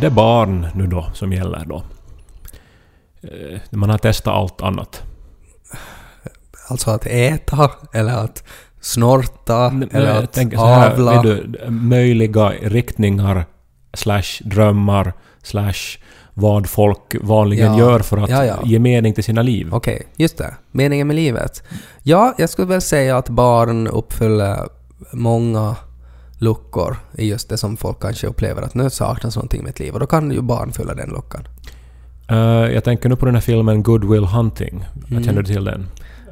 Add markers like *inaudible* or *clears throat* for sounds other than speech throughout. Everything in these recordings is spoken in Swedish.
Är det barn nu då som gäller då? Eh, man har testat allt annat. Alltså att äta, eller att snorta, Men eller att här, avla. du, möjliga riktningar slash drömmar slash vad folk vanligen Ja. gör för att Ja, ja. ge mening till sina liv. Okej, just det. Meningen med livet. Ja, jag skulle väl säga att barn uppfyller många luckor i just det som folk kanske upplever att nu saknas någonting i mitt liv. Och då kan ju barn fylla den luckan. Eh, jag tänker nu på den här filmen Good Will Hunting. Mm. Känner du till den?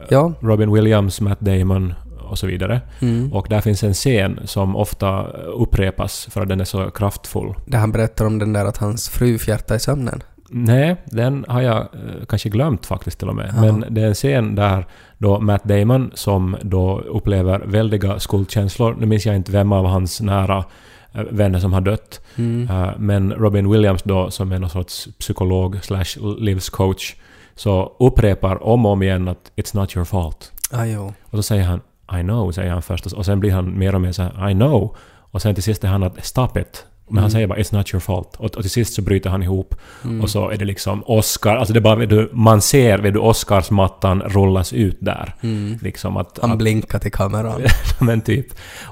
Ja. Robin Williams, Matt Damon och så vidare. Mm. Och där finns en scen som ofta upprepas för att den är så kraftfull. Där han berättar om den där att hans fru fjärtar i sömnen. Nej, den har jag eh, kanske glömt faktiskt till och med. Ja. Men det är en scen där då Matt Damon, som då upplever väldiga skuldkänslor, nu minns jag inte vem av hans nära eh, vänner som har dött, Mm. eh, men Robin Williams då, som är någon sorts psykolog slash livscoach, så upprepar om och om igen att “It's not your fault”. Ah, jo. Och så säger han “I know”, säger han först, och sen blir han mer och mer så här “I know”. Och sen till sist är han att “Stop it”. Men han Mm. säger bara “It's not your fault”. Och, och till sist så bryter han ihop. Mm. Och så är det liksom Oscar, alltså det är bara, vet du, man ser vet du, Oscarsmattan rullas ut där. Mm. Liksom att... Han att blinkar till kameran. *laughs* men typ.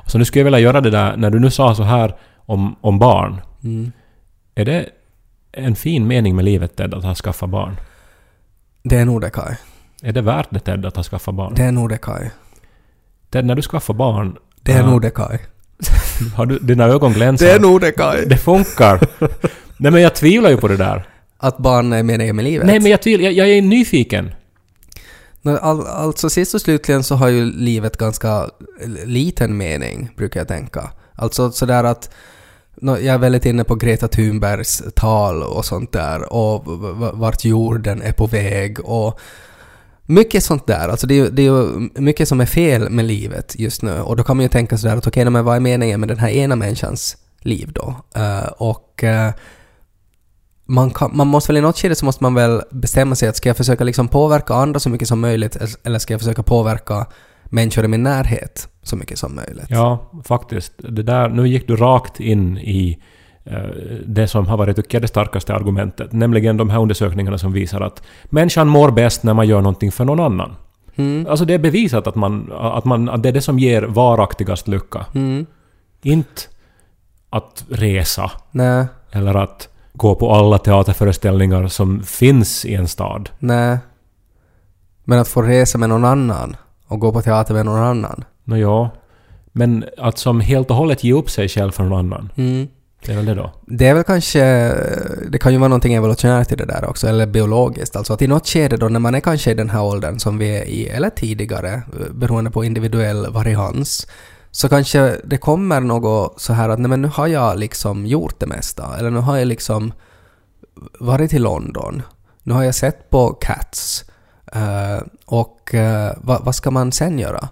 Så nu skulle jag vilja göra det där, när du nu sa så här om, om barn. Mm. Är det en fin mening med livet Ted, att ha skaffat barn? Det är nog det, Kai. Är det värt det Ted, att ha skaffat barn? Det är nog det, Kai. Ted, när du skaffar barn, Det är nog det, Kai. Har du, dina ögon glänser? Det är nog det, Kai. Det funkar! Nej men jag tvivlar ju på det där. Att barn är meningen med livet. Nej men jag tvivlar, jag, jag är nyfiken. All, alltså sist och slutligen så har ju livet ganska liten mening, brukar jag tänka. Alltså sådär att jag är väldigt inne på Greta Thunbergs tal och sånt där och vart jorden är på väg och mycket sånt där. Alltså det är, ju- det är ju mycket som är fel med livet just nu och då kan man ju tänka sådär att okej, okay, men vad är meningen med den här ena människans liv då? Uh, och uh, man, kan, man måste väl i något skede så måste man väl bestämma sig att ska jag försöka liksom påverka andra så mycket som möjligt eller ska jag försöka påverka människor i min närhet så mycket som möjligt? Ja, faktiskt. Det där, nu gick du rakt in i det som har varit, tycker jag, det starkaste argumentet. Nämligen de här undersökningarna som visar att människan mår bäst när man gör någonting för någon annan. Mm. Alltså det är bevisat att, man, att, man, att det är det som ger varaktigast lycka. Mm. Inte att resa Nej, eller att gå på alla teaterföreställningar som finns i en stad. nej. Men att få resa med någon annan och gå på teater med någon annan. Nå ja. Men att som helt och hållet ge upp sig själv för någon annan. Mm. Det är väl det då? Det är väl kanske, det kan ju vara någonting evolutionärt i det där också, eller biologiskt. Alltså att i något skede då när man är kanske i den här åldern som vi är i, eller tidigare, beroende på individuell varians, så kanske det kommer något så här att nej men nu har jag liksom gjort det mesta, eller nu har jag liksom varit i London, nu har jag sett på Cats, eh, och eh, vad, vad ska man sen göra?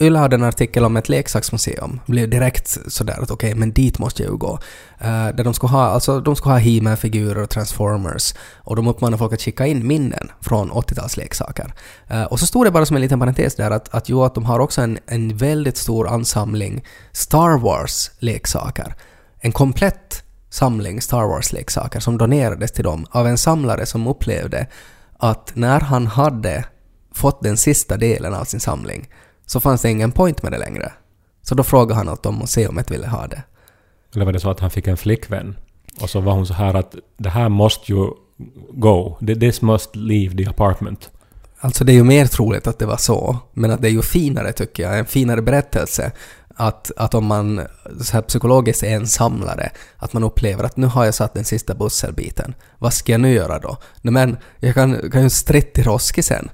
Yle hade en artikel om ett leksaksmuseum. Blev direkt sådär att okej, men dit måste jag ju gå. Uh, där de skulle ha, alltså de skulle ha He-Man-figurer och Transformers. Och de uppmanade folk att skicka in minnen från 80-talsleksaker. Uh, eh, och så stod det bara som en liten parentes där att, att jo, att de har också en, en väldigt stor ansamling Star Wars-leksaker. En komplett samling Star Wars-leksaker som donerades till dem av en samlare som upplevde att när han hade fått den sista delen av sin samling så fanns det ingen point med det längre. Så då frågade han åt om ett ville ha det. Eller var det så att han fick en flickvän? Och så var hon så här att det här måste ju go. This must leave the apartment. Alltså det är ju mer troligt att det var så, men att det är ju finare tycker jag, en finare berättelse att, att om man så här psykologiskt är en samlare, att man upplever att nu har jag satt den sista pusselbiten. Vad ska jag nu göra då? Nej men, jag kan, kan ju stritt till Roskisen.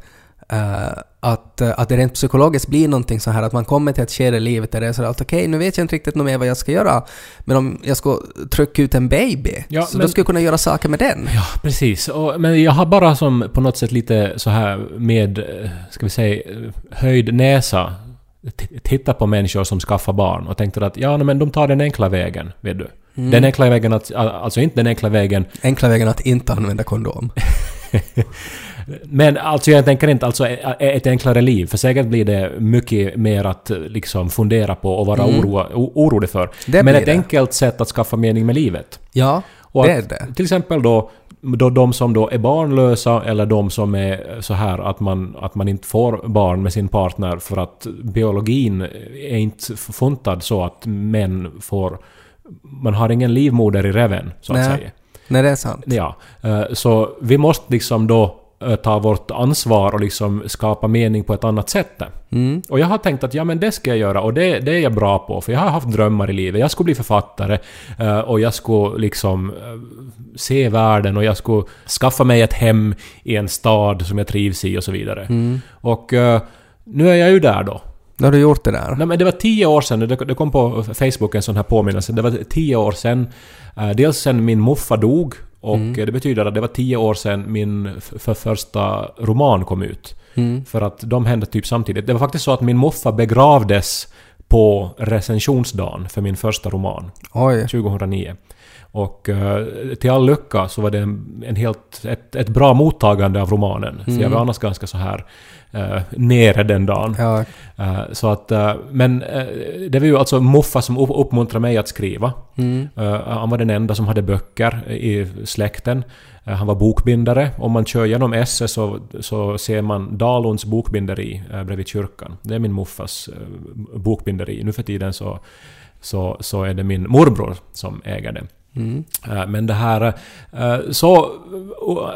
Eh, att, eh, att det rent psykologiskt blir någonting så här att man kommer till ett skede i livet där det är så att okej, nu vet jag inte riktigt något mer vad jag ska göra, men om jag ska trycka ut en baby, Ja, så men- då ska jag kunna göra saker med den. Ja, precis. Och, men jag har bara som på något sätt lite så här med, eh, ska vi säga, höjd näsa titta på människor som skaffar barn och tänkte att ja, men de tar den enkla vägen, vet du. Den enkla vägen att, alltså inte den enkla vägen, Enkla vägen att inte använda kondom. *laughs* men alltså jag tänker inte alltså ett enklare liv, för säkert blir det mycket mer att eh, liksom fundera på och vara oroa, o- orolig för. Det men ett det. enkelt sätt att skaffa mening med livet. Ja, Och det är det. Till exempel då, då de som då är barnlösa eller de som är så här att man, att man inte får barn med sin partner för att biologin är inte funtad så att män får... Man har ingen livmoder i reven, så att Nej. säga. Nej, det är sant. Ja, eh, så vi måste liksom då ta vårt ansvar och liksom skapa mening på ett annat sätt. Mm. Och jag har tänkt att ja men det ska jag göra och det, det är jag bra på för jag har haft drömmar i livet. Jag skulle bli författare eh, och jag skulle liksom eh, se världen och jag skulle skaffa mig ett hem i en stad som jag trivs i och så vidare. Mm. Och eh, nu är jag ju där då. Nu har du gjort det där. Nej, men det var tio år sedan, det, kom på Facebook en sån här påminnelse, det var tio år sedan, eh, dels sen min muffa dog och Mm. det betyder att det var tio år sedan min för första roman kom ut. Mm. För att de hände typ samtidigt. Det var faktiskt så att min muffa begravdes på recensionsdagen för min första roman, Oj. 2009. Och eh, till all lycka så var det en, en helt, ett, ett bra mottagande av romanen. För jag var annars ganska så här uh, nere den dagen. Ja, Eh, så att, eh, men det var ju alltså Muffa som upp- uppmuntrade mig att skriva. mm. Han var den enda som hade böcker i släkten. Eh, han var bokbindare. Om man kör genom Esse så, så ser man Dalunds bokbinderi uh, bredvid kyrkan. Det är min muffas eh, bokbinderi. Nu för tiden så, så, så är det min morbror som äger det. Mm. Eh, Men det här... eh, Så...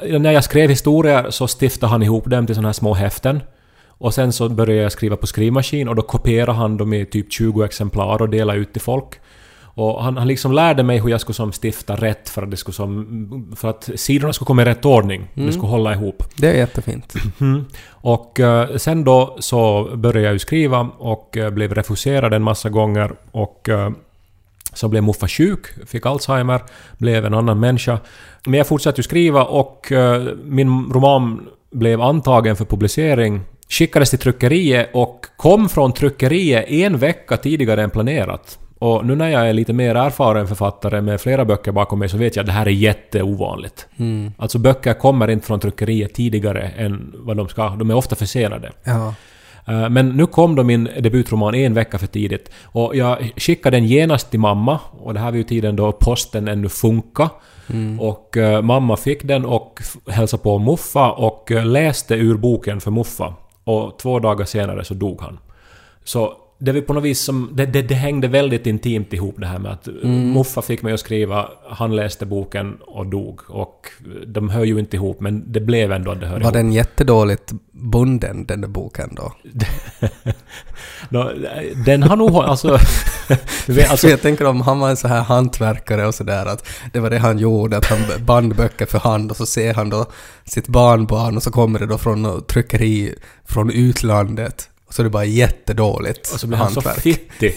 eh, När jag skrev historier så stiftade han ihop dem till såna här små häften. Och sen så började jag skriva på skrivmaskin och då kopierade han dem i typ 20 exemplar och delade ut till folk. Och han, han liksom lärde mig hur jag skulle som stifta rätt för att, det skulle som, för att sidorna skulle komma i rätt ordning. Det skulle hålla ihop. Det är jättefint. Mm. Och eh, sen då så började jag ju skriva och eh, blev refuserad en massa gånger och eh, så blev Muffa sjuk, fick Alzheimer, blev en annan människa. Men jag fortsatte ju skriva och eh, min roman blev antagen för publicering, skickades till tryckeriet och kom från tryckeriet en vecka tidigare än planerat. Och nu när jag är lite mer erfaren författare med flera böcker bakom mig så vet jag att det här är jätteovanligt. Mm. Alltså böcker kommer inte från tryckeriet tidigare än vad de ska. De är ofta försenade. Ja. Eh, Men nu kom då min debutroman en vecka för tidigt. Och jag skickade den genast till mamma. Och det här var ju tiden då posten ännu funka. Och eh, mamma fick den och hälsade på Muffa och eh, läste ur boken för Muffa. Och två dagar senare så dog han. Så det var på något vis som... Det, det, det hängde väldigt intimt ihop det här med att Muffa fick mig att skriva, han läste boken och dog. Och de hör ju inte ihop men det blev ändå att det hör Var ihop. den jättedåligt bunden, den där boken då? *laughs* Den har nog... Alltså... *laughs* Alltså, jag tänker om han var en så här hantverkare och sådär att det var det han gjorde, att han band böcker för hand och så ser han då sitt barnbarn och så kommer det då från tryckeri från utlandet och så är det bara jättedåligt och så blev han så fittig.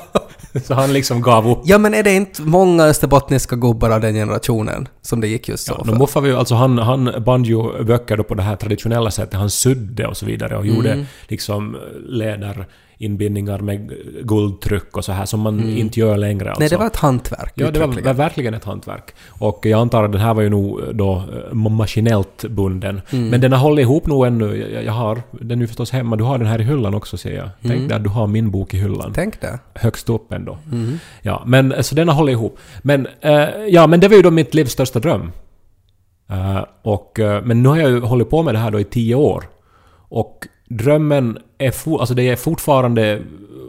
*laughs* så han liksom gav upp. Ja men är det inte många österbottniska gubbar av den generationen som det gick just så Ja, för? var ju, alltså han, han band ju böcker då på det här traditionella sättet. Han sydde och så vidare och gjorde Mm. liksom läderinbindningar med guldtryck och så här som man inte gör längre. Alltså. Mm. Nej, det var ett hantverk. Ja, det var verkligen ett hantverk. Och jag antar att den här var ju nog då eh, maskinellt bunden. Mm. Men den har hållit ihop nog ännu. Jag, jag har den ju förstås hemma. Du har den här i hyllan också ser jag. Tänk Mm. dig att du har min bok i hyllan. Tänk det. Högst upp ändå. Mm. Ja, men eh, så den har hållit ihop. Men, eh, ja, men det var ju då mitt livs största dröm. Eh, och, eh, men nu har jag ju hållit på med det här då i tio år. Och drömmen är, for, alltså det är fortfarande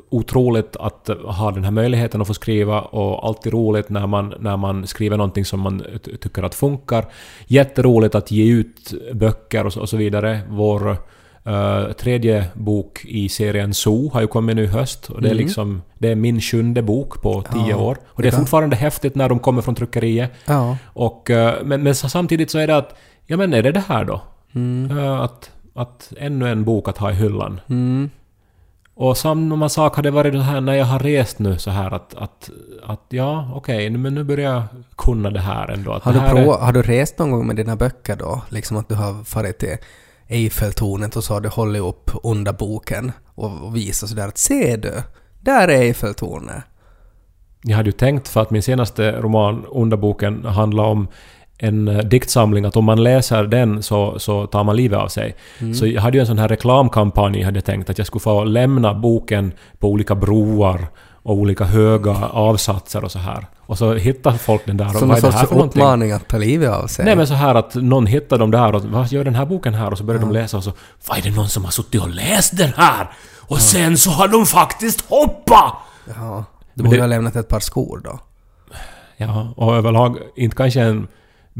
otroligt att ha den här möjligheten att få skriva och alltid roligt när man, när man skriver någonting som man ty- tycker att funkar. Jätteroligt att ge ut böcker och så, och så vidare. Vår eh, tredje bok i serien Zoo har ju kommit nu i höst och det är Mm. liksom det är min sjunde bok på tio Ja, år. Och det det är kan- fortfarande häftigt när de kommer från tryckeriet. Ja. Och, eh, men, men samtidigt så är det att, ja men är det det här då? Mm. Eh, Att, Att ännu en bok att ha i hyllan. Mm. Och samma sak har det varit det här när jag har rest nu så här att, att, att ja, okej, nu- men nu börjar jag kunna det här ändå. Att Har, du här är- provat, har du rest någon gång med dina böcker då? Liksom att du har farit till Eiffeltornet och så har du hållit upp under boken och, och visat sådär att se du, där är Eiffeltornet. Jag hade ju tänkt för att min senaste roman, Underboken, handlar om en eh, diktsamling att om man läser den så, så tar man livet av sig. Så jag hade ju en sån här reklamkampanj, hade jag tänkt, att jag skulle få lämna boken på olika broar och olika höga avsatser och så här. Och så hittar folk den där och Som vad är det här för någonting? uppmaning att ta livet av sig. Nej men så här att någon hittar dem där och vad gör den här boken här? Och så börjar de läsa och så vad är det någon som har suttit och läst den här? Och sen så har de faktiskt hoppat! Ja, du Men borde det- ha lämnat ett par skor då. Ja, och överlag inte kanske en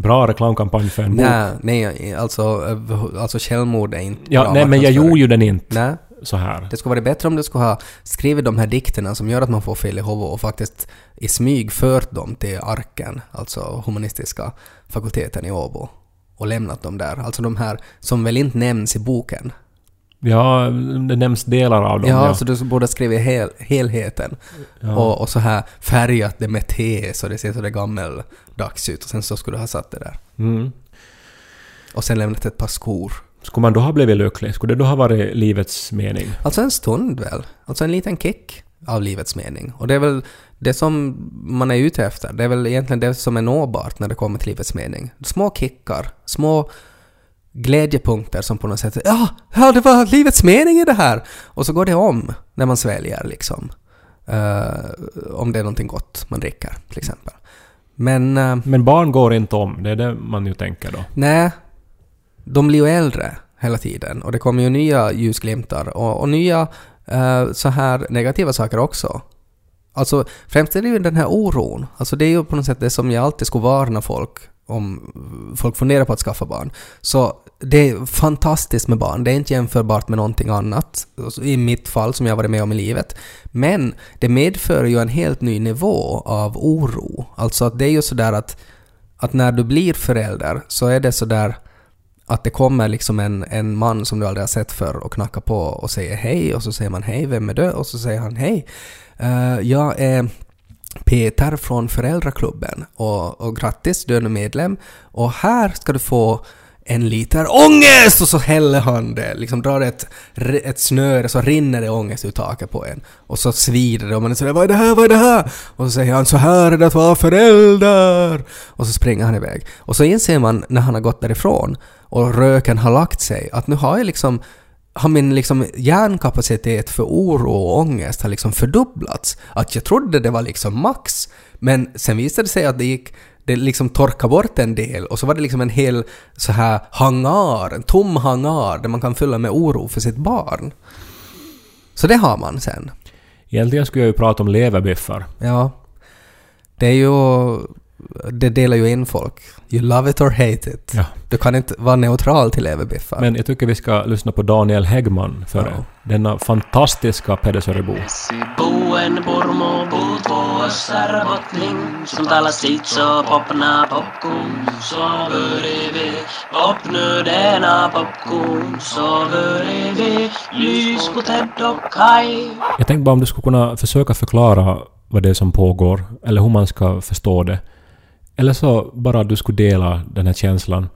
bra reklamkampanj för en bok. Nej, nej, alltså, eh, alltså självmord är inte Ja, bra nej men jag gjorde ju den inte Nej, så här. det skulle varit bättre om du skulle ha skrivit de här dikterna som gör att man får fel i huvudet och faktiskt i smyg fört dem till Arken, alltså humanistiska fakulteten i Åbo, och lämnat dem där. Alltså de här som väl inte nämns i boken. Ja, det nämns delar av dem. Ja, Ja, alltså du borde ha skrivit hel, helheten. Ja. Och, och så här färgat det med te så det ser så det gammeldags ut och sen så skulle du ha satt det där. Mm. Och sen lämnat ett par skor. Skulle man då ha blivit lycklig? Skulle det då ha varit livets mening? Alltså en stund väl? Alltså en liten kick av livets mening. Och det är väl det som man är ute efter. Det är väl egentligen det som är nåbart när det kommer till livets mening. Små kickar, små glädjepunkter som på något sätt ja, ja det var livets mening i det här! Och så går det om när man sväljer liksom. Eh, om det är någonting gott man dricker till exempel. Men eh, Men barn går inte om, det är det man ju tänker då. Nej, de blir ju äldre hela tiden och det kommer ju nya ljusglimtar och, och nya eh, så här negativa saker också. Alltså främst är det ju den här oron. Alltså det är ju på något sätt det som jag alltid skulle varna folk om folk funderar på att skaffa barn. Så det är fantastiskt med barn. Det är inte jämförbart med någonting annat. Alltså, I mitt fall som jag varit med om i livet. Men det medför ju en helt ny nivå av oro. Alltså att det är ju sådär att, att när du blir förälder så är det sådär att det kommer liksom en, en man som du aldrig har sett förr och knackar på och säger hej och så säger man hej, vem är du? Och så säger han hej, uh, jag är Peter från föräldraklubben och, och grattis, du är nu medlem och här ska du få en liter ångest! Och så häller han det, liksom drar ett, ett snöre så rinner det ångest ur taket på en. Och så svider det och man är sådär vad är det här, vad är det här? Och så säger han så här är det att vara förälder! Och så springer han iväg. Och så inser man när han har gått därifrån och röken har lagt sig att nu har jag liksom har min liksom hjärnkapacitet för oro och ångest har liksom fördubblats. Att jag trodde det var liksom max, men sen visade det sig att det gick det liksom torkade bort en del och så var det liksom en hel så här hangar, en tom hangar där man kan fylla med oro för sitt barn. Så det har man sen. Egentligen skulle jag ju prata om leverbiffar. Ja. Det är ju... Det delar ju in folk. You love it or hate it. Ja. Du kan inte vara neutral till leverbiffar. Men jag tycker vi ska lyssna på Daniel Häggman före. Ja. Denna fantastiska Kai Jag tänkte bara om du skulle kunna försöka förklara vad det är som pågår, eller hur man ska förstå det. Eller så bara du skulle dela den här känslan.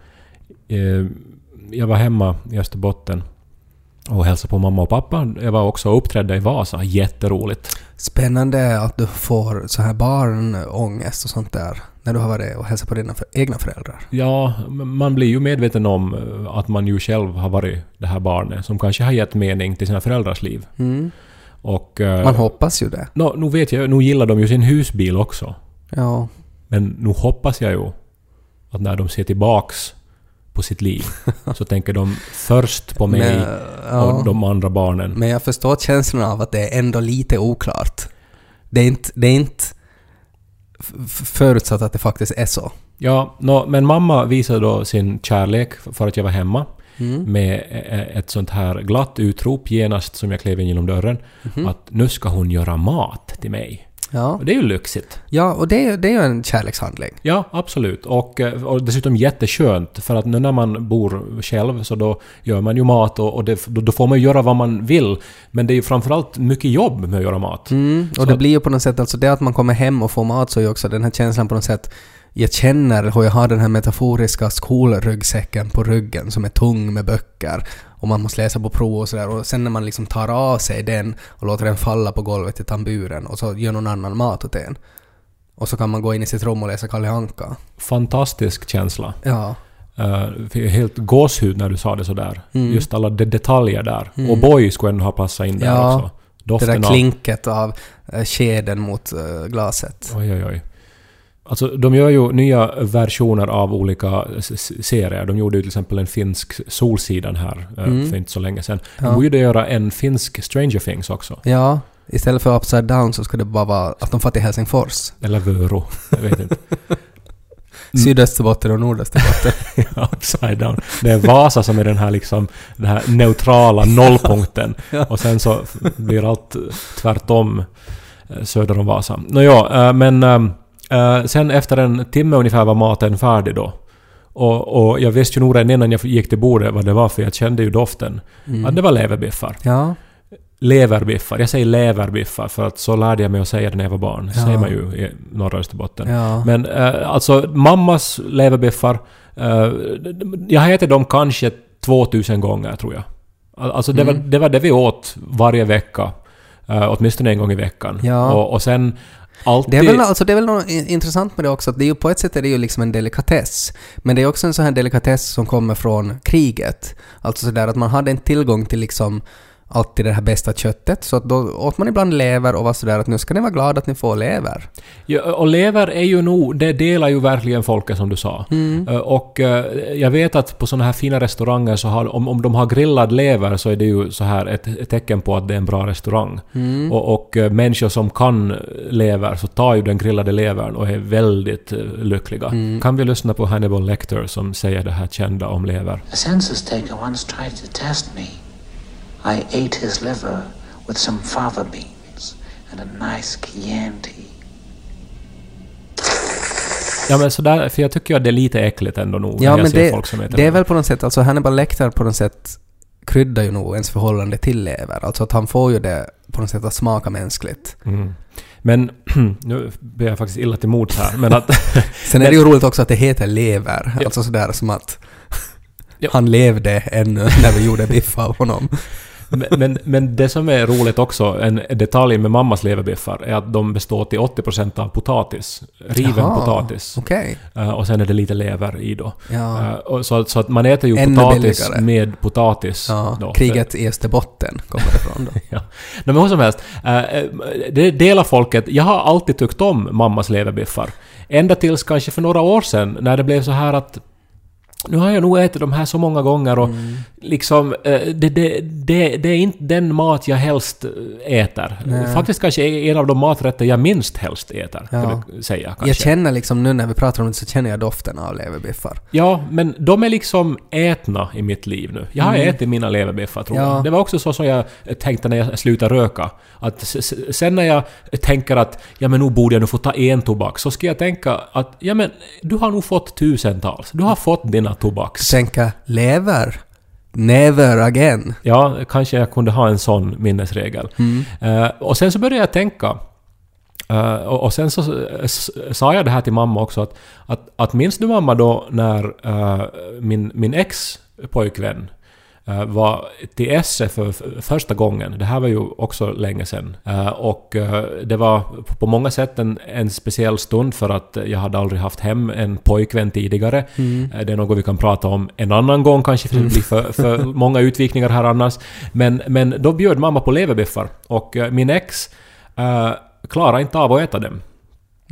Eh, Jag var hemma i Österbotten och hälsade på mamma och pappa. Jag var också och uppträdde i Vasa. Jätteroligt. Spännande att du får så här barnångest och sånt där när du har varit och hälsat på dina egna föräldrar. Ja, man blir ju medveten om eh, att man ju själv har varit det här barnet som kanske har gett mening till sina föräldrars liv. Mm. Och... eh, Man hoppas ju det. Nå, nu vet jag, nu gillar de ju sin husbil också. Ja. Men nu hoppas jag ju att när de ser tillbaks på sitt liv *laughs* så tänker de först på mig Men, ja. och de andra barnen. Men jag förstår känslan av att det är ändå lite oklart. Det är inte, det är inte förutsatt att det faktiskt är så. Ja, nå, men mamma visade då sin kärlek för att jag var hemma Mm. med eh, ett sånt här glatt utrop genast som jag klev in genom dörren. Mhm. Att nu ska hon göra mat till mig. Ja, Och det är ju lyxigt. ja och det, är- det är ju en kärlekshandling. Ja, absolut. Och, eh, och dessutom jätteskönt för att nu när man bor själv så då gör man ju mat och, och det, då, då får man ju göra vad man vill. Men det är ju framförallt mycket jobb med att göra mat. Mm, och Så det att- blir ju på något sätt, alltså det att man kommer hem och får mat så är ju också den här känslan på något sätt jag känner hur jag har den här metaforiska skolryggsäcken på ryggen som är tung med böcker och man måste läsa på prov och sådär och sen när man liksom tar av sig den och låter den falla på golvet i tamburen och så gör någon annan mat åt en. Och så kan man gå in i sitt rum och läsa Kalle Anka. Fantastisk känsla. Ja. Uh, helt gåshud när du sa det sådär. Mm. Just alla de detaljer där. Och boy skulle ändå ha passat in där Ja, också. Det Doften där av... klinket av eh, skeden mot eh, glaset. Oj, oj, oj. Alltså, de gör ju nya versioner av olika serier. De gjorde ju till exempel en finsk Solsidan här eh, Mm. för inte så länge sedan. Ja. De borde göra en finsk Stranger Things också. Ja, istället för Upside Down så ska det bara vara att de far till Helsingfors. Eller Vörå. Jag vet inte. Mm. *laughs* Sydösterbotten och Nordösterbotten. *laughs* Ja, Upside down. Det är Vasa som är den här liksom, den här neutrala nollpunkten. *laughs* Ja. Och sen så blir allt tvärtom eh, söder om Vasa. Nåja, eh, men eh, sen efter en timme ungefär var maten färdig då. Och, och jag visste ju nog redan innan jag gick till bordet vad det var för jag kände ju doften. Mm. Att det var leverbiffar. Ja, Leverbiffar. Jag säger leverbiffar för att så lärde jag mig att säga det när jag var barn. Så Ja. säger man ju i norra Österbotten. ja. Men eh, alltså mammas leverbiffar, eh, jag har ätit dem kanske 2000 gånger tror jag. Al- Alltså det, var, Mm. det var det vi åt varje vecka. Uh, åtminstone en gång i veckan. Ja. Och, och sen alltid... Det är, väl, alltså, det är väl något intressant med det också, att det är ju på ett sätt är det ju liksom en delikatess. Men det är också en sån här delikatess som kommer från kriget. Alltså sådär att man hade en tillgång till liksom alltid det här bästa köttet, så att då åt man ibland lever och var sådär att nu ska ni vara glada att ni får lever. Ja, och lever är ju nog, det delar ju verkligen folket som du sa. Mm. Eh, Och eh, jag vet att på sådana här fina restauranger så har, om, om de har grillad lever så är det ju så här ett, ett tecken på att det är en bra restaurang. Mm. Och, och eh, människor som kan lever så tar ju den grillade levern och är väldigt lyckliga. Mm. Kan vi lyssna på Hannibal Lecter som säger det här kända om lever? A census taker once tried to test me. I ate his liver with some fava beans and a nice Chianti. Ja men sådär, för jag tycker att det är lite äckligt ändå nog Ja, jag men det, folk som äter det är väl på något sätt, alltså Hannibal Lecter på något sätt kryddar ju nog ens förhållande till lever. Alltså att han får ju det på något sätt att smaka mänskligt. Mm. Men *clears throat* nu blir jag faktiskt illa till mods här, men att... *laughs* Sen är det ju roligt också att det heter lever. Ja. Alltså sådär som att han levde ännu när vi gjorde biff av honom. Men, men, men det som är roligt också, en detalj med mammas leverbiffar, är att de består till 80% av potatis. Riven Jaha, potatis. Okej. Eh, och sen är det lite lever i då. Ja. Eh, så, så att man äter ju Ännu potatis billigare. med potatis. ja. då, Kriget i Österbotten kommer det ifrån då. *laughs* Ja. Men hur som helst. eh, det delar folket. Jag har alltid tyckt om mammas leverbiffar. Ända tills kanske för några år sedan när det blev så här att nu har jag nog ätit de här så många gånger och Mm. liksom eh, det, det, det, det är inte den mat jag helst eh, äter. Nej. Faktiskt kanske en av de maträtter jag minst helst äter, Ja. kan säga kanske. Jag känner liksom nu när vi pratar om det så känner jag doften av leverbiffar. Ja, men de är liksom ätna i mitt liv nu. Jag har ätit mina leverbiffar tror Mm. Ja. jag. Det var också så som jag tänkte när jag slutade röka. Att sen när jag tänker att ja men nu borde jag nu få ta en tobak, så ska jag tänka att ja men du har nog fått tusentals. Du har fått dina tobaks. Tänka lever. Never again. Ja, kanske jag kunde ha en sån minnesregel. Mm. Eh, och sen så började jag tänka eh, och, och sen så sa jag det här till mamma också att, att, att minns du mamma då när eh, min, min ex-pojkvän eh, var till Esse för för första gången. Det här var ju också länge sedan. Eh, och eh, det var på många sätt en, en speciell stund för att jag hade aldrig haft hem en pojkvän tidigare. Eh, Det är något vi kan prata om en annan gång kanske, för det blir för, för *laughs* många utvikningar här annars. Men, men då bjöd mamma på leverbiffar och eh, min ex uh, klarade inte av att äta dem.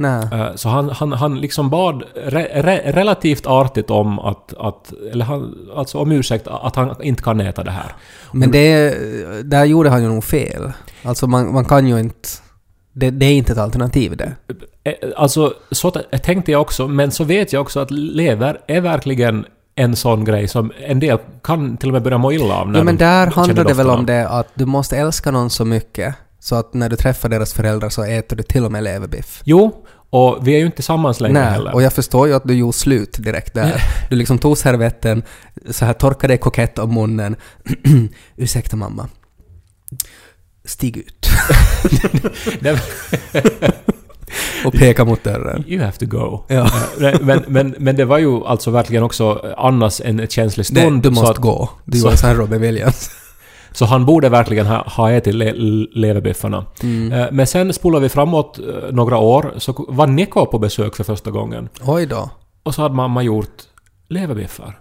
Eh, Så han, han, han liksom bad re, re, relativt artigt om att, att eller han, alltså om ursäkt att han inte kan äta det här. Men det, där gjorde han ju nog fel. Alltså man, man kan ju inte... Det, det är inte ett alternativ det. Eh, Alltså, så tänkte jag också, men så vet jag också att lever är verkligen en sån grej som en del kan till och med börja må illa av. när Ja men de där känner handlar det väl om det att du måste älska någon så mycket Så att när du träffar deras föräldrar så äter du till och med leverbiff. Jo, och vi är ju inte tillsammans längre Nej, heller. och jag förstår ju att du gjorde slut direkt där. *laughs* Du liksom tog servetten, så här torkade dig kokett om munnen. *clears throat* Ursäkta mamma. Stig ut. *laughs* Det- och peka mot dörren. You have to go. Ja. *laughs* Men, men, men det var ju alltså verkligen också Annas en känslig Nej, stund. du så måste att- gå. Du så- var sån här Robin Williams. Så han borde verkligen ha, ha ätit le, leverbiffarna. Mm. Eh, Men sen spolar vi framåt eh, några år, så var Nico på besök för första gången. Oj då. Och så hade mamma gjort leverbiffar.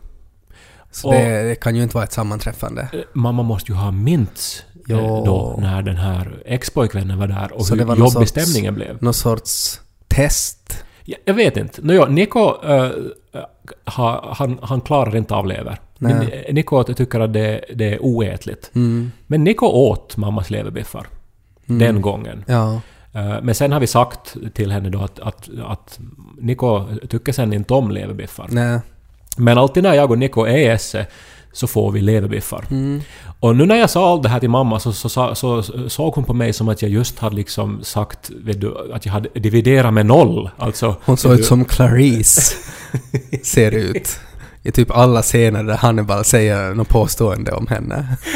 Så Och- det, det kan ju inte vara ett sammanträffande. Eh, Mamma måste ju ha mints Jo. då när den här ex-pojkvännen var där och Så det hur jobbig sorts- stämningen blev. Någon sorts test. Jag, jag vet inte. Nåja, Nico äh, ha, han, han klarar inte av lever. Nej. eh, Nico tycker att det, det är oätligt. Mm. Men Nico åt mammas leverbiffar. Mm. Den gången. Ja. Eh, Men sen har vi sagt till henne då att, att, att Nico tycker sen inte om leverbiffar. Nej. Men alltid när jag och Nico är i Esse så får vi leverbiffar. Mm. Och nu när jag sa allt det här till mamma så, så, så, så såg hon på mig som att jag just hade liksom sagt du, att jag hade dividerat med noll. Alltså, Hon såg ut som *laughs* Clarice. ser ut. I typ alla scener där Hannibal säger något påstående om henne. *laughs*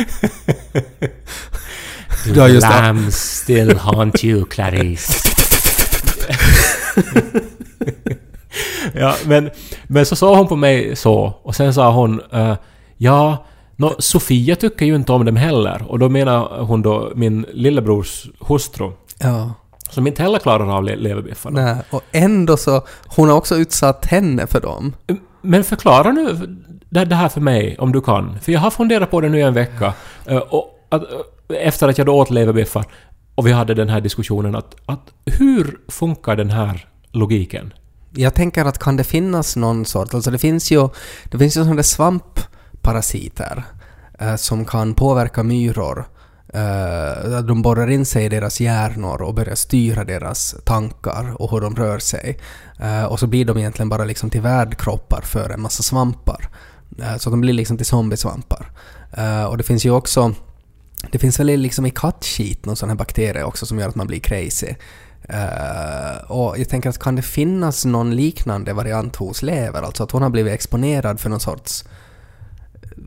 Du har just det. Lambs still haunt you, Clarice. *laughs* ja, men, men så såg hon på mig så och sen sa hon eh, ja, nå, Sofia tycker ju inte om dem heller och då menar hon då min lillebrors hustru Ja. som inte heller klarar av le- leverbiffarna. Nej. Och ändå så, hon har också utsatt henne för dem. Men förklara nu det, här för mig om du kan. För jag har funderat på det nu i en vecka. Eh, och att, eh, efter att jag då åt leverbiffar och vi hade den här diskussionen att, att hur funkar den här logiken? Jag tänker att kan det finnas någon sort, alltså det finns ju, det finns ju sådana svampparasiter eh, som kan påverka myror. Eh, de borrar in sig i deras hjärnor och börjar styra deras tankar och hur de rör sig. Uh, och så blir de egentligen bara liksom till värdkroppar för en massa svampar. Uh, så de blir liksom till zombiesvampar. Uh, och det finns ju också det finns väl liksom i kattskit någon sån här bakterie också som gör att man blir crazy. Uh, och jag tänker att kan det finnas någon liknande variant hos lever? Alltså att hon har blivit exponerad för någon sorts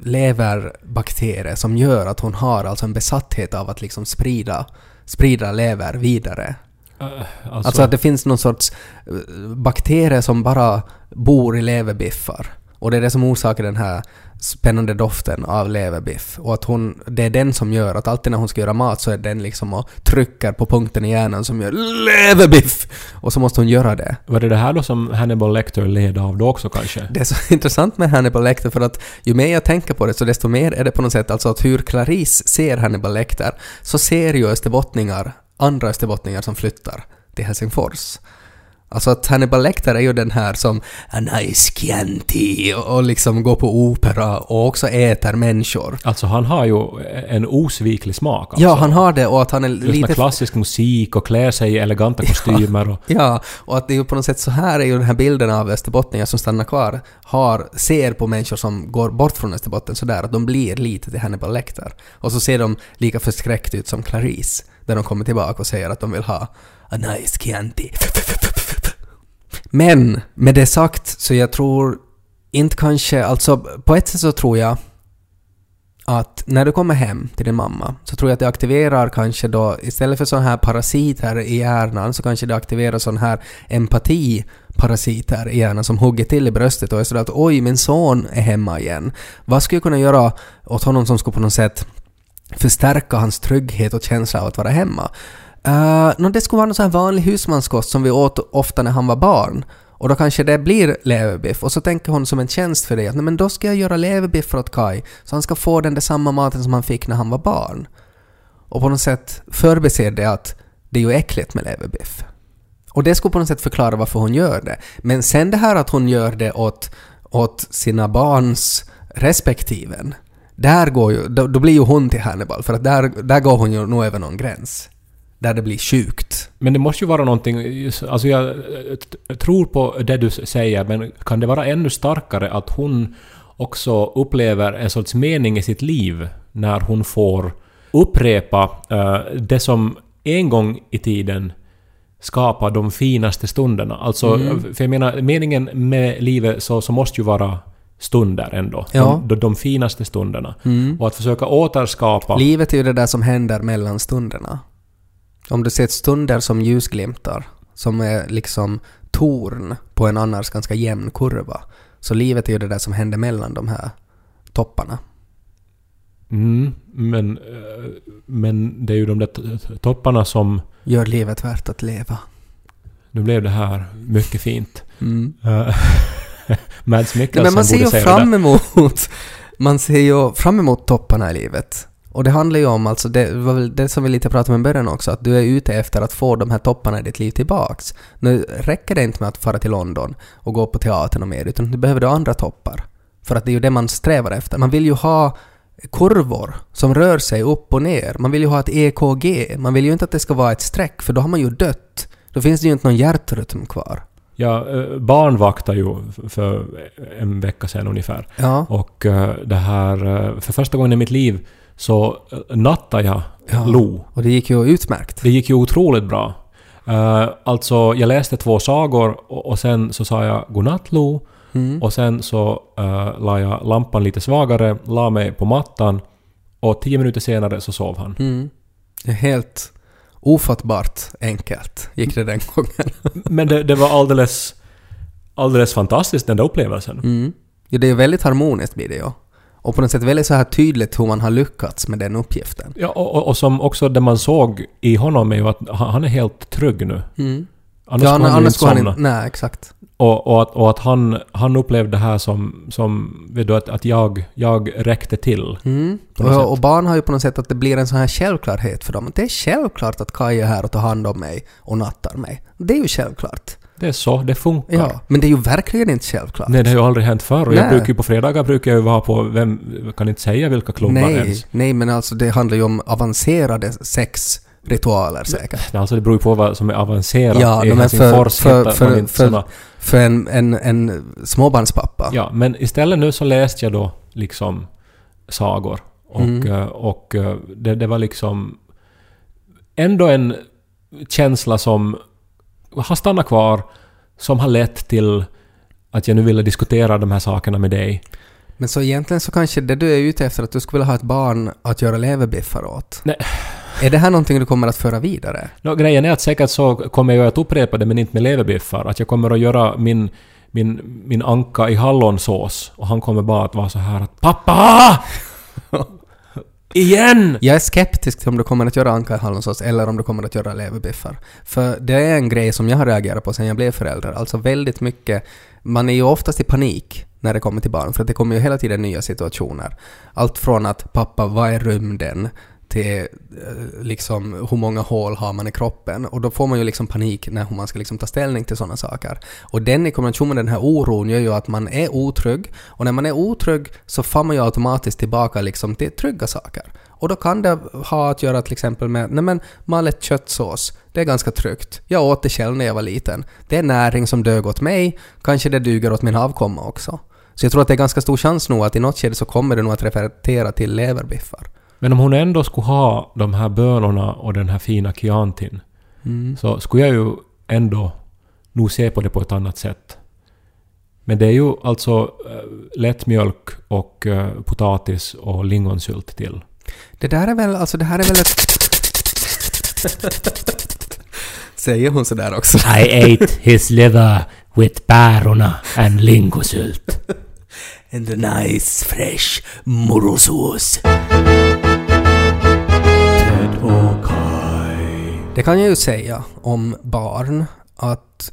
leverbakterie som gör att hon har alltså en besatthet av att liksom sprida, sprida lever vidare. Eh, Alltså, Alltså, att det finns någon sorts eh, bakterie som bara bor i leverbiffar. Och det är det som orsakar den här spännande doften av leverbiff. Och att hon, det är den som gör att alltid när hon ska göra mat så är den liksom och trycker på punkten i hjärnan som gör leverbiff! Och så måste hon göra det. var det det här då som Hannibal Lecter led av då också kanske? Det är så *laughs* intressant med Hannibal Lecter för att ju mer jag tänker på det så desto mer är det på något sätt alltså att hur Clarice ser Hannibal Lecter så ser ju österbottningar andra österbottningar som flyttar till Helsingfors. Alltså att Hannibal Lecter är ju den här som a nice Chianti och, liksom går på opera och också äter människor. Alltså han har ju en osviklig smak. Alltså. Ja, han har det och att han är Lyssnar lite... klassisk musik och klär sig i eleganta *laughs* kostymer och... Ja, och att det är ju på något sätt så här är ju den här bilden av österbottningar som stannar kvar har, ser på människor som går bort från Österbotten sådär att de blir lite till Hannibal Lecter. Och så ser de lika förskräckt ut som Clarice, där de kommer tillbaka och säger att de vill ha a nice Chianti. *laughs* Men med det sagt så jag tror inte kanske, alltså på ett sätt så tror jag att när du kommer hem till din mamma så tror jag att det aktiverar kanske då istället för sådana här parasiter i hjärnan så kanske det aktiverar sån här empatiparasiter i hjärnan som hugger till i bröstet och är sådär att oj min son är hemma igen. Vad skulle jag kunna göra åt honom som skulle på något sätt förstärka hans trygghet och känsla av att vara hemma? Eh, uh, no, det skulle vara någon sån här vanlig husmanskost som vi åt ofta när han var barn. Och då kanske det blir leverbiff. Och så tänker hon som en tjänst för dig att Nej, men då ska jag göra leverbiff åt Kai så han ska få den där samma maten som han fick när han var barn. Och på något sätt förbiser det att det är ju äckligt med leverbiff. Och det skulle på något sätt förklara varför hon gör det. Men sen det här att hon gör det åt, åt sina barns respektiven. Där går ju, då, då blir ju hon till Hannibal för att där, där går hon ju nog över någon gräns. Där det blir sjukt. Men det måste ju vara någonting... Alltså jag eh, tror på det du säger, men kan det vara ännu starkare att hon också upplever en sorts mening i sitt liv när hon får upprepa eh, det som en gång i tiden skapa de finaste stunderna. Alltså, Mm. för jag menar, meningen med livet så, så måste ju vara stunder ändå. Ja. Mm. De, de, finaste stunderna. Och att försöka återskapa... Livet är ju det där som händer mellan stunderna. Om du ser stunder som ljusglimtar, som är liksom torn på en annars ganska jämn kurva. Så livet är ju det där som händer mellan de här topparna. Mm, men, eh, men det är ju de där topparna som... Gör livet värt att leva. Nu blev det här mycket fint. Mm. Uh, *laughs* Mads Nej, Mikkelsen men man ser ju fram emot, man ser ju fram emot topparna i livet. Och det handlar ju om, alltså det var väl det som vi lite pratade om i början också, att du är ute efter att få de här topparna i ditt liv tillbaks. Nu räcker det inte med att fara till London och gå på teatern och mer, utan du behöver du andra toppar. För att det är ju det man strävar efter. Man vill ju ha kurvor som rör sig upp och ner. Man vill ju ha ett EKG. Man vill ju inte att det ska vara ett streck, för då har man ju dött. Då finns det ju inte någon hjärtrytm kvar. Jag eh, barnvaktade ju f- för en vecka sedan ungefär. Ja. Och eh, det här... eh, För första gången i mitt liv så eh, nattade jag Ja. Lo. Och det gick ju utmärkt. Det gick ju otroligt bra. Uh, alltså, jag läste två sagor och, och sen så sa jag godnatt Lo. Mm. Och sen så uh, la jag lampan lite svagare, la mig på mattan och tio minuter senare så sov han. Mm. Helt ofattbart enkelt gick det den gången. *laughs* Men det, det var alldeles, alldeles fantastiskt den där upplevelsen. Mm. Ja, det är väldigt harmoniskt blir det ju. Och på något sätt väldigt så här tydligt hur man har lyckats med den uppgiften. Ja, och, och, som också det man såg i honom är ju att han, är helt trygg nu. Mm. Annars ja, han annars inte skulle han somna. inte... Nej, exakt. Och, och att, och att han, han upplevde det här som, som vet du, att, att jag, jag räckte till. Mm. Och, och barn har ju på något sätt att det blir en sån här självklarhet för dem. Det är självklart att Kaj är här och tar hand om mig och nattar mig. Det är ju självklart. Det är så, det funkar. Ja, men det är ju verkligen inte självklart. Nej, det har ju aldrig hänt förr. Och jag brukar ju på fredagar brukar jag ju vara på, vem, kan inte säga vilka klubbar nej, ens. nej, men alltså det handlar ju om avancerade sexritualer säkert. Alltså det beror ju på vad som är avancerat. Ja, I men för- för- för- för- För en, en, en småbarnspappa. Ja, men istället nu så läste jag då liksom sagor. Och, Mm. eh, och eh, det, det var liksom ändå en känsla som har stannat kvar, som har lett till att jag nu ville diskutera de här sakerna med dig. Men så egentligen så kanske det du är ute efter att du skulle vilja ha ett barn att göra leverbiffar åt. Nej. Är det här någonting du kommer att föra vidare? Nå, grejen är att säkert så kommer jag att upprepa det men inte med leverbiffar. Att jag kommer att göra min, min, min anka i hallonsås och han kommer bara att vara så här att ”Pappa! Igen!” Jag är skeptisk till om du kommer att göra anka i hallonsås eller om du kommer att göra leverbiffar. För det är en grej som jag har reagerat på sen jag blev förälder. Alltså väldigt mycket... Man är ju oftast i panik när det kommer till barn, för att det kommer ju hela tiden nya situationer. Allt från att ”pappa, vad är rymden?” Till eh, liksom hur många hål har man i kroppen och då får man ju liksom panik när man ska liksom ta ställning till sådana saker. Och den i kombination med den här oron gör ju att man är otrygg och när man är otrygg så får man ju automatiskt tillbaka liksom till trygga saker. Och då kan det ha att göra till exempel med, nej men malet köttsås, det är ganska tryggt. Jag åt det själv när jag var liten. Det är näring som dög åt mig, kanske det duger åt min avkomma också. Så jag tror att det är ganska stor chans nog att i något skede så kommer det nog att referera till leverbiffar. Men om hon ändå skulle ha de här bönorna och den här fina Chiantin Mm. så skulle jag ju ändå nog se på det på ett annat sätt. Men det är ju alltså äh, lättmjölk och eh, potatis och lingonsylt till. Det där är väl, alltså det här är väl ett... *laughs* Säger hon sådär också? I ate his liver with bärorna and lingosylt. *laughs* And a nice fresh morosås. Det kan jag ju säga om barn att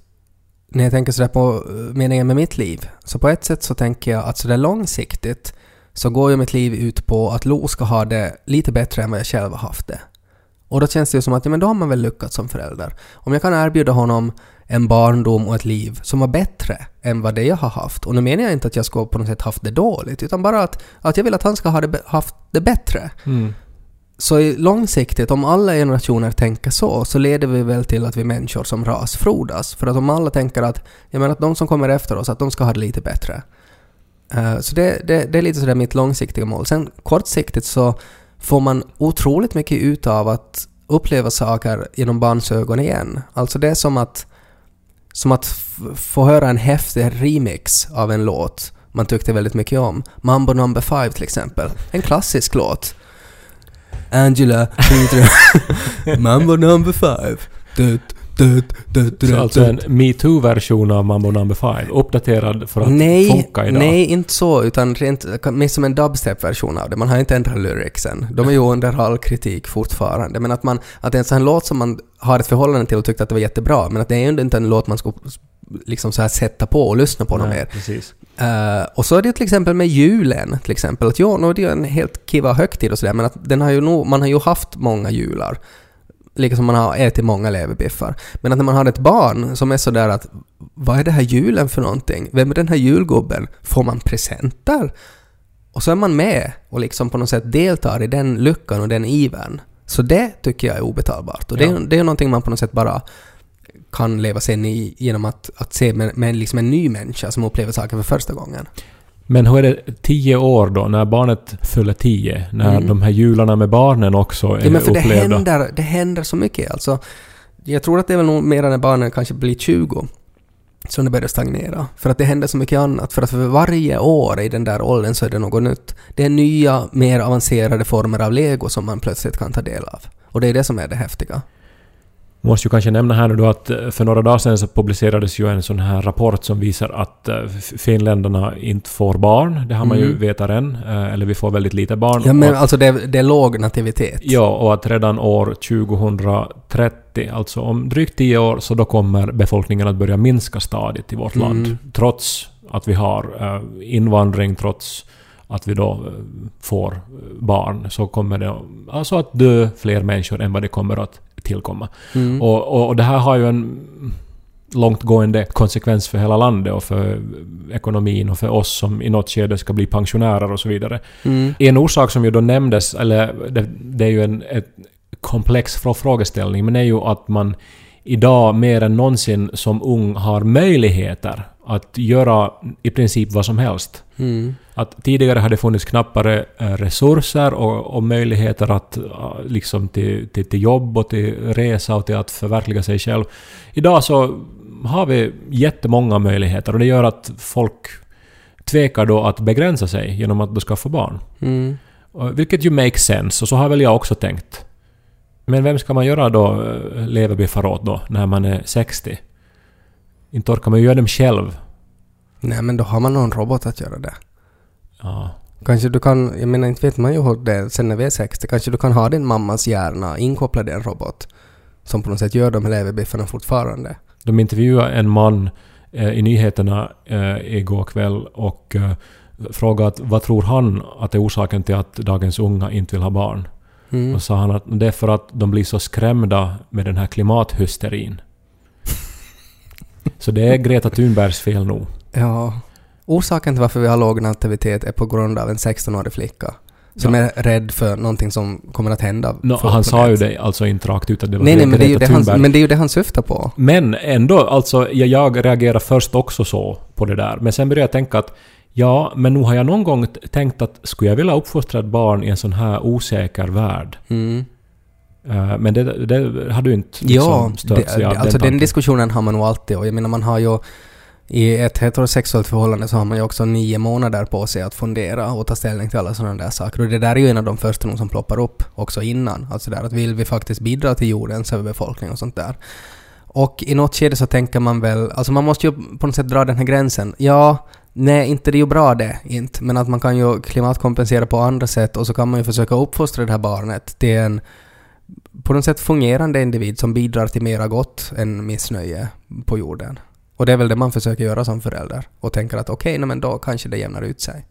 när jag tänker sådär på eh, meningen med mitt liv, så på ett sätt så tänker jag att sådär långsiktigt så går ju mitt liv ut på att Lo ska ha det lite bättre än vad jag själv har haft det. Och då känns det ju som att ja, men då har man väl lyckats som förälder. Om jag kan erbjuda honom en barndom och ett liv som var bättre än vad det jag har haft. Och nu menar jag inte att jag ska på något sätt haft det dåligt, utan bara att, att jag vill att han ska ha det, haft det bättre. Mm. Så i långsiktigt, om alla generationer tänker så, så leder vi väl till att vi människor som ras frodas. För att om alla tänker att, jag menar att de som kommer efter oss, att de ska ha det lite bättre. Uh, så det, det, det är lite sådär mitt långsiktiga mål. Sen kortsiktigt så får man otroligt mycket ut av att uppleva saker genom barns ögon igen. Alltså det är som att, som att få höra en häftig remix av en låt man tyckte väldigt mycket om. Mambo number five till exempel. En klassisk låt. Angela, *laughs* Mambo number five. Dut, dut, dut, dut, Så alltså en metoo-version av Mambo number 5, uppdaterad för att Nej, funka idag. nej, inte så, utan rent, mer som en dubstep-version av det. Man har inte ändrat lyricsen. De är ju under all kritik fortfarande. Men att man, att en sån här låt som man har ett förhållande till och tyckte att det var jättebra, men att det är ju inte en låt man ska liksom så här sätta på och lyssna på något Nej, mer. Precis. Eh, och så är det till exempel med julen, till exempel. Att nu är det ju en helt kiva högtid och sådär, men att den har ju nog, man har ju haft många jular. Lika som man har ätit många leverbiffar. Men att när man har ett barn som är sådär att vad är det här julen för någonting? Vem är den här julgubben? Får man presenter? Och så är man med och liksom på något sätt deltar i den lyckan och den ivern. Så det tycker jag är obetalbart. Och det, är, Ja. det är någonting man på något sätt bara kan leva sig in i genom att, att se med, med liksom en ny människa som upplever saker för första gången. Men hur är det tio år då, när barnet fyller tio? När Mm. de här jularna med barnen också är Ja, men för det upplevda? händer, det händer så mycket. Alltså, jag tror att det är väl nog mer när barnen kanske blir 20 som det börjar stagnera. För att det händer så mycket annat. För att för varje år i den där åldern så är det något nytt. Det är nya, mer avancerade former av lego som man plötsligt kan ta del av. Och det är det som är det häftiga. Måste ju kanske nämna här nu då att eh, för några dagar sedan så publicerades ju en sån här rapport som visar att eh, finländarna inte får barn. Det har man ju Mm. vetat än. eh, Eller vi får väldigt lite barn. Ja, men att- alltså det, är- det är låg nativitet. Ja, och att redan år 2030, alltså om drygt 10 år, så då kommer befolkningen att börja minska stadigt i vårt Mm. land. Trots att vi har invandring, trots att vi då får barn, så kommer det alltså att dö fler människor än vad det kommer att tillkomma. Mm. Och, och, och det här har ju en långtgående konsekvens för hela landet och för ekonomin och för oss som i något skede ska bli pensionärer och så vidare. Mm. En orsak som ju då nämndes, eller det, det är ju en ett komplex frå- frågeställning, men är ju att man idag mer än någonsin som ung har möjligheter att göra i princip vad som helst. Mm. Att tidigare hade funnits knappare eh, resurser och, och möjligheter att eh, liksom till, till, till jobb och till resa och till att förverkliga sig själv. Idag så har vi jättemånga möjligheter och det gör att folk tvekar då att begränsa sig genom att då skaffa barn. Mm. Vilket ju makes sense, och så har väl jag också tänkt. Men vem ska man göra då eh, leverbiffar åt då, när man är 60? Inte orkar man ju göra dem själv. Nej, men då har man någon robot att göra det. Ja. Kanske du kan, jag menar inte vet man ju hur det sen när vi är 60, kanske du kan ha din mammas hjärna inkopplad i en robot som på något sätt gör de här leverbiffarna fortfarande. De intervjuade en man eh, i nyheterna eh, igår kväll och eh, frågade vad tror han att är orsaken till att dagens unga inte vill ha barn? Mm. Och sa han att det är för att de blir så skrämda med den här klimathysterin. *laughs* så det är Greta Thunbergs fel nog. Ja. Orsaken till varför vi har låg nativitet är på grund av en 16-årig flicka som Ja. är rädd för någonting som kommer att hända. För han sa ju det alltså inte rakt ut att det var Nej, nej, men det, är ju det han, men det är ju det han syftar på. Men ändå, alltså jag, jag reagerar först också så på det där. Men sen började jag tänka att ja, men nog har jag någon gång tänkt att skulle jag vilja uppfostra ett barn i en sån här osäker värld? Mm. Eh, men det, det har du inte Ja, liksom det, stört sig av det, alltså den tanken. diskussionen har man nog alltid och jag menar man har ju i ett heterosexuellt förhållande så har man ju också nio månader på sig att fundera och ta ställning till alla sådana där saker. Och det där är ju en av de första som ploppar upp också innan. Alltså där att vill vi faktiskt bidra till jordens överbefolkning och sånt där. Och i något skede så tänker man väl, alltså man måste ju på något sätt dra den här gränsen. Ja, nej, inte det är ju bra det, inte. Men att man kan ju klimatkompensera på andra sätt och så kan man ju försöka uppfostra det här barnet till en på något sätt fungerande individ som bidrar till mera gott än missnöje på jorden. Och det är väl det man försöker göra som förälder. Och tänker att okej, okay, men då kanske det jämnar ut sig.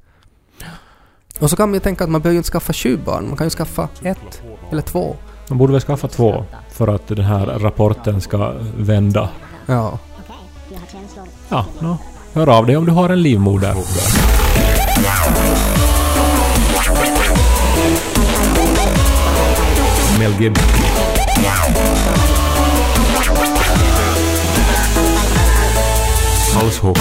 Och så kan man ju tänka att man behöver ju inte skaffa 20 barn, man kan ju skaffa ett eller två. Man borde väl skaffa två för att den här rapporten ska vända. Ja. Ja, no. hör av dig om du har en livmoder. Mel Gibson. 好丑